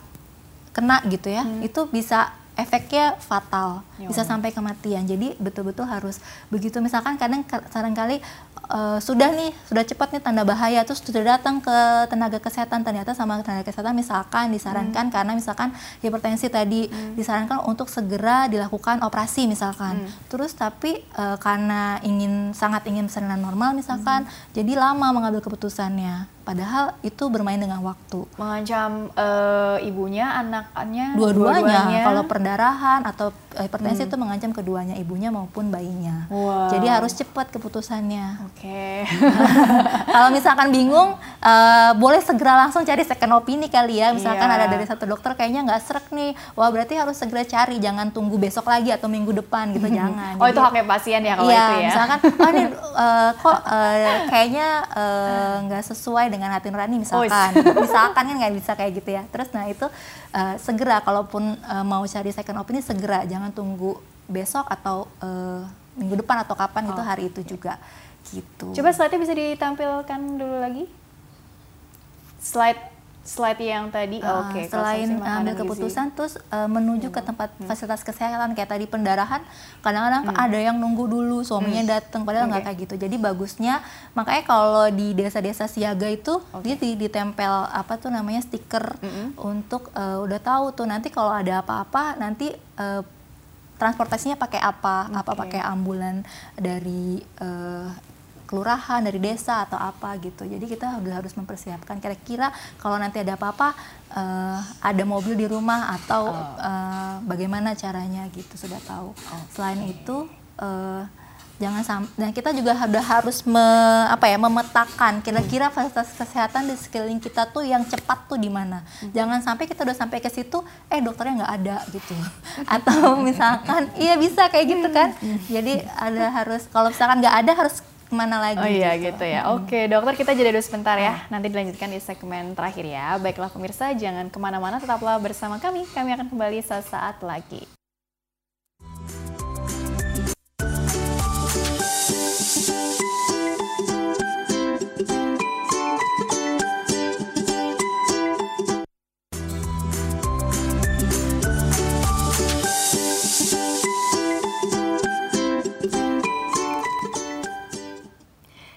kena gitu ya mm. itu bisa efeknya fatal ya bisa sampai kematian jadi betul-betul harus begitu misalkan kadang kali uh, sudah nih sudah cepat nih tanda bahaya terus sudah datang ke tenaga kesehatan ternyata sama tenaga kesehatan misalkan disarankan hmm. karena misalkan hipertensi tadi hmm. disarankan untuk segera dilakukan operasi misalkan hmm. terus tapi uh, karena ingin sangat ingin persalinan normal misalkan hmm. jadi lama mengambil keputusannya Padahal itu bermain dengan waktu. Mengancam uh, ibunya, anaknya, dua-duanya. Dua Kalau perdarahan atau hipertensi hmm. itu mengancam keduanya, ibunya maupun bayinya. Wow. Jadi harus cepat keputusannya. Oke. Okay. Kalau misalkan bingung, uh, boleh segera langsung cari second opini kali ya. Misalkan yeah. ada dari satu dokter kayaknya nggak serak nih, wah berarti harus segera cari, jangan tunggu besok lagi atau minggu depan gitu, jangan. Oh Jadi, itu haknya pasien ya kalau iya, itu ya? misalkan, oh ini uh, kok uh, kayaknya nggak uh, sesuai dengan hati nurani misalkan oh, misalkan kan nggak bisa kayak gitu ya terus nah itu uh, segera kalaupun uh, mau cari second opini segera jangan tunggu besok atau uh, minggu depan atau kapan oh. itu hari itu juga gitu coba slide-nya bisa ditampilkan dulu lagi slide slide yang tadi uh, oke okay, selain ambil keputusan terus uh, menuju hmm. ke tempat hmm. fasilitas kesehatan kayak tadi pendarahan kadang-kadang hmm. ada yang nunggu dulu suaminya hmm. datang padahal nggak okay. kayak gitu jadi bagusnya makanya kalau di desa-desa siaga itu okay. dia ditempel apa tuh namanya stiker hmm. untuk uh, udah tahu tuh nanti kalau ada apa-apa nanti uh, transportasinya pakai apa okay. apa pakai ambulan dari uh, kelurahan, dari desa atau apa gitu. Jadi kita udah harus mempersiapkan kira-kira kalau nanti ada apa-apa uh, ada mobil di rumah atau oh. uh, bagaimana caranya gitu sudah tahu. Okay. Selain itu uh, jangan sampai dan kita juga udah harus me, apa ya memetakan kira-kira fasilitas kesehatan di sekeliling kita tuh yang cepat tuh di mana hmm. jangan sampai kita udah sampai ke situ eh dokternya nggak ada gitu atau misalkan iya bisa kayak gitu kan hmm. jadi ada harus kalau misalkan nggak ada harus ke mana lagi. Oh iya gitu, gitu ya. Hmm. Oke dokter kita jadi dulu sebentar ya. Nanti dilanjutkan di segmen terakhir ya. Baiklah pemirsa jangan ke mana-mana tetaplah bersama kami. Kami akan kembali sesaat lagi.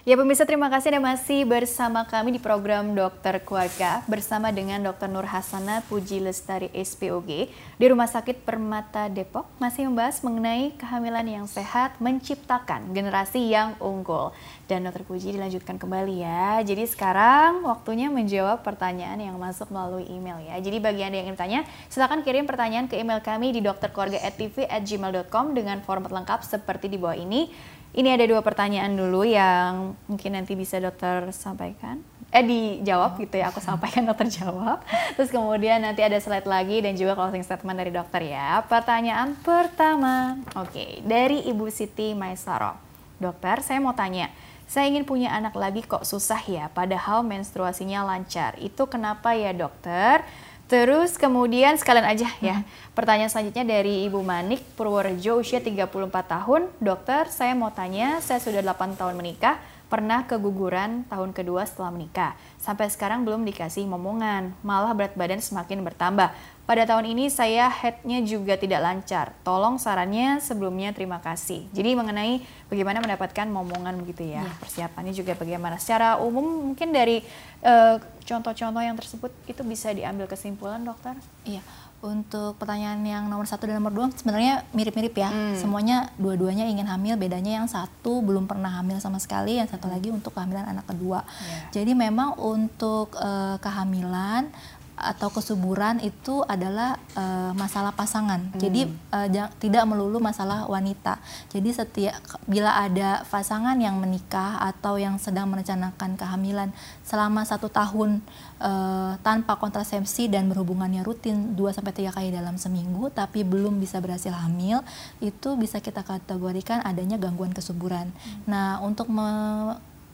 Ya pemirsa terima kasih Anda masih bersama kami di program Dokter Keluarga bersama dengan Dr. Nur Hasana Puji Lestari SPOG di Rumah Sakit Permata Depok masih membahas mengenai kehamilan yang sehat menciptakan generasi yang unggul. Dan Dr. Puji dilanjutkan kembali ya. Jadi sekarang waktunya menjawab pertanyaan yang masuk melalui email ya. Jadi bagi Anda yang ingin tanya, silakan kirim pertanyaan ke email kami di dokterkeluarga@tv@gmail.com dengan format lengkap seperti di bawah ini. Ini ada dua pertanyaan dulu yang mungkin nanti bisa dokter sampaikan. Eh dijawab gitu ya, aku sampaikan dokter jawab. Terus kemudian nanti ada slide lagi dan juga closing statement dari dokter ya. Pertanyaan pertama, oke, okay, dari Ibu Siti Maisaro. Dokter, saya mau tanya, saya ingin punya anak lagi kok susah ya, padahal menstruasinya lancar. Itu kenapa ya dokter? Terus kemudian sekalian aja ya. Hmm. Pertanyaan selanjutnya dari Ibu Manik Purworejo usia 34 tahun. Dokter, saya mau tanya, saya sudah 8 tahun menikah, Pernah keguguran tahun kedua setelah menikah. Sampai sekarang belum dikasih momongan, malah berat badan semakin bertambah. Pada tahun ini saya headnya juga tidak lancar. Tolong sarannya sebelumnya terima kasih. Jadi mengenai bagaimana mendapatkan momongan begitu ya. ya. Persiapannya juga bagaimana. Secara umum mungkin dari eh, contoh-contoh uh, yang tersebut itu bisa diambil kesimpulan dokter? Iya. Untuk pertanyaan yang nomor satu dan nomor dua sebenarnya mirip-mirip ya. Hmm. Semuanya dua-duanya ingin hamil, bedanya yang satu belum pernah hamil sama sekali, yang satu hmm. lagi untuk kehamilan anak kedua. Yeah. Jadi memang untuk uh, kehamilan atau kesuburan itu adalah uh, masalah pasangan. Hmm. Jadi uh, tidak melulu masalah wanita. Jadi setiap bila ada pasangan yang menikah atau yang sedang merencanakan kehamilan selama satu tahun uh, tanpa kontrasepsi dan berhubungannya rutin 2 sampai tiga kali dalam seminggu tapi belum bisa berhasil hamil, itu bisa kita kategorikan adanya gangguan kesuburan. Hmm. Nah, untuk me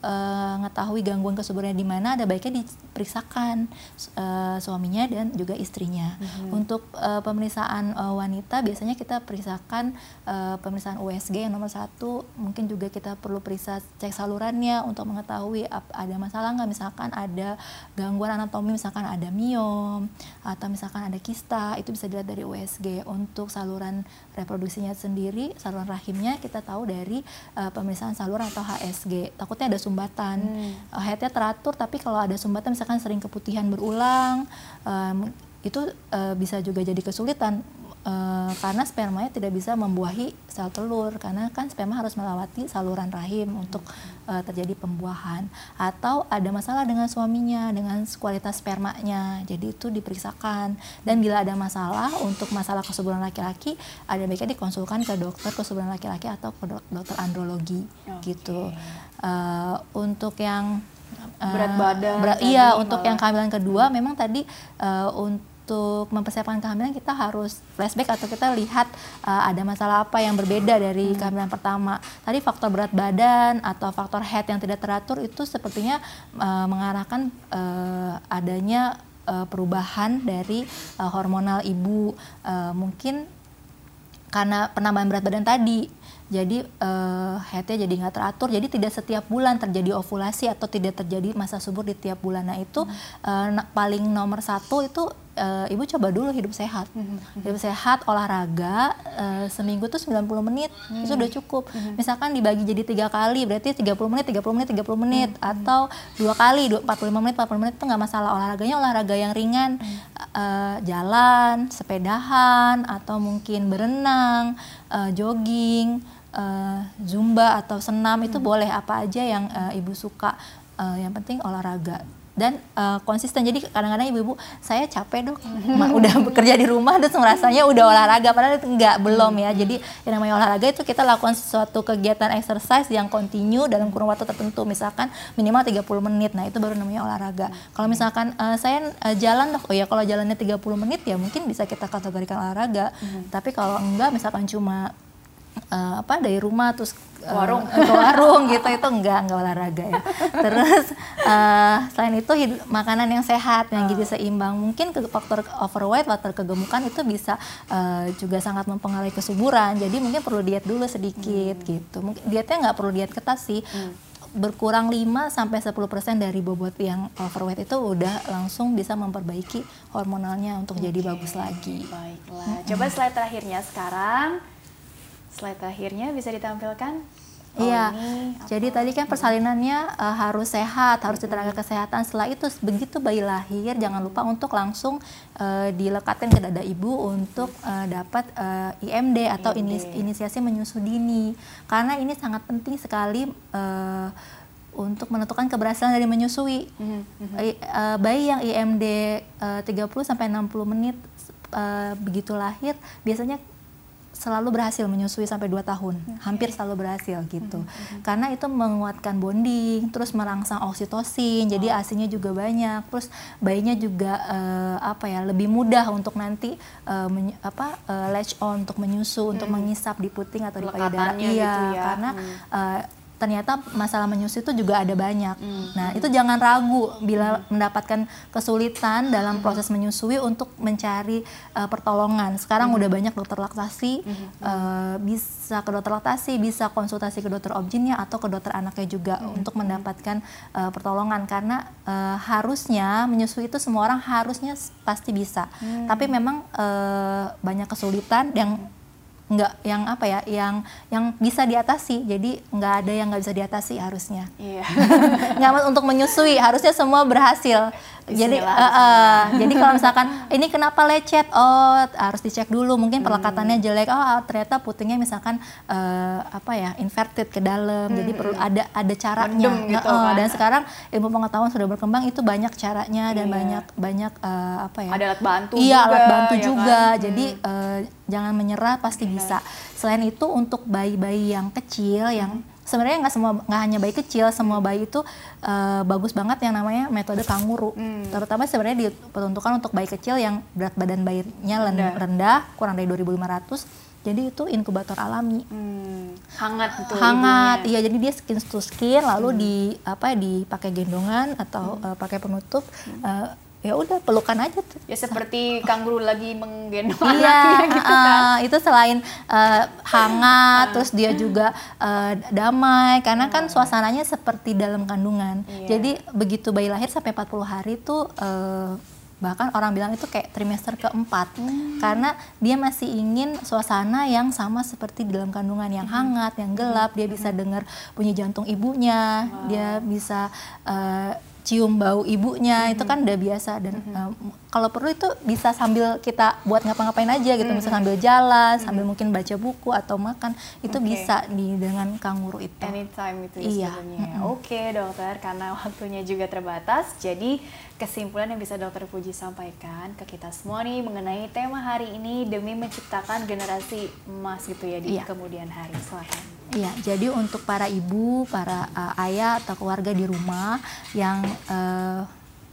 mengetahui uh, gangguan kesuburannya di mana, ada baiknya diperiksakan uh, suaminya dan juga istrinya. Mm-hmm. Untuk uh, pemeriksaan uh, wanita biasanya kita periksakan uh, pemeriksaan USG yang nomor satu, mungkin juga kita perlu periksa cek salurannya untuk mengetahui ada masalah nggak, misalkan ada gangguan anatomi, misalkan ada miom atau misalkan ada kista, itu bisa dilihat dari USG. Untuk saluran reproduksinya sendiri, saluran rahimnya kita tahu dari uh, pemeriksaan saluran atau HSG. Takutnya ada sumbatan. Hmm. Uh, headnya teratur tapi kalau ada sumbatan misalkan sering keputihan berulang um, itu uh, bisa juga jadi kesulitan uh, karena spermanya tidak bisa membuahi sel telur karena kan sperma harus melewati saluran rahim untuk uh, terjadi pembuahan. Atau ada masalah dengan suaminya dengan kualitas spermanya jadi itu diperiksakan. Dan bila ada masalah untuk masalah kesuburan laki-laki ada baiknya dikonsulkan ke dokter kesuburan laki-laki atau ke dokter andrologi okay. gitu. Uh, untuk yang berat badan berat, iya untuk yang kehamilan kedua memang tadi uh, untuk untuk mempersiapkan kehamilan kita harus flashback atau kita lihat uh, ada masalah apa yang berbeda dari hmm. kehamilan pertama. Tadi faktor berat badan atau faktor head yang tidak teratur itu sepertinya uh, mengarahkan uh, adanya uh, perubahan dari uh, hormonal ibu. Uh, mungkin karena penambahan berat badan tadi jadi uh, headnya jadi nggak teratur jadi tidak setiap bulan terjadi ovulasi atau tidak terjadi masa subur di tiap bulan nah itu hmm. uh, paling nomor satu itu uh, ibu coba dulu hidup sehat hmm. hidup sehat olahraga uh, seminggu tuh 90 menit hmm. itu udah cukup hmm. misalkan dibagi jadi tiga kali berarti 30 menit 30 menit 30 menit hmm. atau dua kali 45 menit 40 menit itu nggak masalah olahraganya olahraga yang ringan hmm. uh, jalan sepedahan atau mungkin berenang uh, jogging uh, zumba atau senam hmm. itu boleh apa aja yang uh, ibu suka. Uh, yang penting olahraga. Dan uh, konsisten. Jadi kadang-kadang ibu-ibu saya capek dok. Udah bekerja di rumah terus ngerasanya udah olahraga. Padahal enggak belum ya. Jadi yang namanya olahraga itu kita lakukan sesuatu kegiatan exercise yang kontinu dalam kurun waktu tertentu. Misalkan minimal 30 menit. Nah itu baru namanya olahraga. Kalau misalkan uh, saya uh, jalan dok. Oh ya kalau jalannya 30 menit ya mungkin bisa kita kategorikan olahraga. Hmm. tapi kalau enggak misalkan cuma uh, apa dari rumah terus uh, warung. ke warung gitu. Itu enggak enggak olahraga ya. Terus uh, selain itu hidup, makanan yang sehat yang gizi seimbang. Mungkin ke faktor overweight faktor kegemukan itu bisa uh, juga sangat mempengaruhi kesuburan. Jadi mungkin perlu diet dulu sedikit hmm. gitu. Mungkin dietnya nggak perlu diet ketat sih. Hmm. Berkurang 5 sampai 10% dari bobot yang overweight itu udah langsung bisa memperbaiki hormonalnya untuk okay. jadi bagus lagi. Baiklah. Coba slide terakhirnya sekarang slide terakhirnya bisa ditampilkan. Oh, iya, jadi tadi kan persalinannya uh, harus sehat, harus tenaga kesehatan. Setelah itu begitu bayi lahir, jangan lupa untuk langsung uh, dilekatkan ke dada ibu untuk uh, dapat uh, IMD atau IMD. inisiasi menyusu dini. Karena ini sangat penting sekali uh, untuk menentukan keberhasilan dari menyusui. Mm -hmm. uh, bayi yang IMD uh, 30 sampai 60 menit uh, begitu lahir biasanya selalu berhasil menyusui sampai 2 tahun, okay. hampir selalu berhasil gitu. Mm -hmm. Karena itu menguatkan bonding, terus merangsang oksitosin, oh. jadi asinya juga banyak, terus bayinya juga uh, apa ya lebih mudah untuk nanti uh, apa uh, latch on untuk menyusu, mm. untuk mengisap di puting atau di payudara. Iya, gitu ya. karena mm. uh, ternyata masalah menyusui itu juga ada banyak. Nah, itu jangan ragu bila mendapatkan kesulitan dalam proses menyusui untuk mencari uh, pertolongan. Sekarang udah banyak dokter laktasi, uh, bisa ke dokter laktasi, bisa konsultasi ke dokter objinnya atau ke dokter anaknya juga untuk mendapatkan uh, pertolongan. Karena uh, harusnya menyusui itu semua orang harusnya pasti bisa. Tapi memang uh, banyak kesulitan yang nggak yang apa ya yang yang bisa diatasi. Jadi nggak ada yang nggak bisa diatasi harusnya. Iya. nggak untuk menyusui harusnya semua berhasil jadi uh, uh, jadi kalau misalkan ini kenapa lecet? Oh harus dicek dulu mungkin Hmm. pelekatannya jelek. Oh ternyata putingnya misalkan uh, apa ya inverted ke dalam jadi perlu ada ada caranya. Hmm, Mendem gitu Uh, kan. dan sekarang ilmu pengetahuan sudah berkembang itu banyak caranya dan Iya. banyak banyak uh, apa ya Ada alat bantu iya juga, alat bantu ya juga. Kan? jadi eh, jangan menyerah pasti bisa. Selain itu untuk bayi-bayi yang kecil yang sebenarnya nggak semua nggak hanya bayi kecil semua bayi itu eh, bagus banget yang namanya metode kanguru. Terutama sebenarnya diperuntukkan untuk bayi kecil yang berat badan bayinya Rendah. rendah kurang dari 2.500 jadi itu inkubator alami. Hmm, hangat tuh hangat ibunya. iya jadi dia skin to skin lalu di apa dipakai gendongan atau eh, pakai penutup eh, ya udah pelukan aja tuh Ya seperti kanguru lagi menggendong Iya, anaknya gitu kan. uh, itu selain uh, hangat, terus dia juga uh, damai, karena kan suasananya seperti dalam kandungan. Iya. Jadi begitu bayi lahir sampai 40 hari tuh uh, bahkan orang bilang itu kayak trimester keempat, karena dia masih ingin suasana yang sama seperti di dalam kandungan yang hangat, yang gelap. Dia bisa dengar bunyi jantung ibunya, dia bisa uh, cium bau ibunya itu kan udah biasa dan um, kalau perlu itu bisa sambil kita buat ngapa-ngapain aja gitu bisa sambil jalan sambil mungkin baca buku atau makan itu Oke. bisa di dengan kanguru itu Anytime itu ya Iya, sebenarnya. Oke dokter, karena waktunya juga terbatas, jadi kesimpulan yang bisa dokter Puji sampaikan ke kita semua nih mengenai tema hari ini demi menciptakan generasi emas gitu ya di Iya. kemudian hari. Silakan. Iya, jadi untuk para ibu, para uh, ayah atau keluarga di rumah yang uh,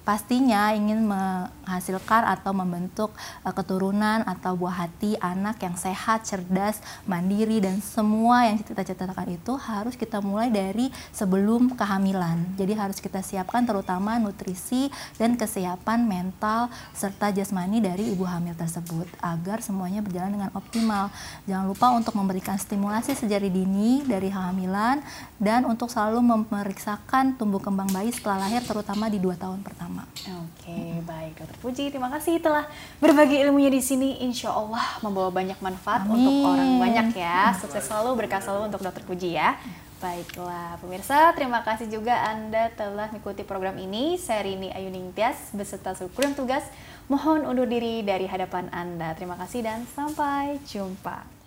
pastinya ingin menghasilkan atau membentuk uh, keturunan atau buah hati anak yang sehat, cerdas, mandiri dan semua yang kita citakan itu harus kita mulai dari sebelum kehamilan. Jadi harus kita siapkan terutama nutrisi dan kesiapan mental serta jasmani dari ibu hamil tersebut agar semuanya berjalan dengan optimal. Jangan lupa untuk memberikan stimulasi sejari dini dari kehamilan dan untuk selalu memeriksakan tumbuh kembang bayi setelah lahir terutama di dua tahun pertama. Oke, baik dokter Puji, terima kasih telah berbagi ilmunya di sini. Insya Allah membawa banyak manfaat Amin. untuk orang banyak ya. Sukses selalu, berkah selalu untuk dokter Puji ya. Baiklah, pemirsa, terima kasih juga Anda telah mengikuti program ini. Saya Rini Ayuning Tias, beserta seluruh kru yang tugas. Mohon undur diri dari hadapan Anda. Terima kasih dan sampai jumpa.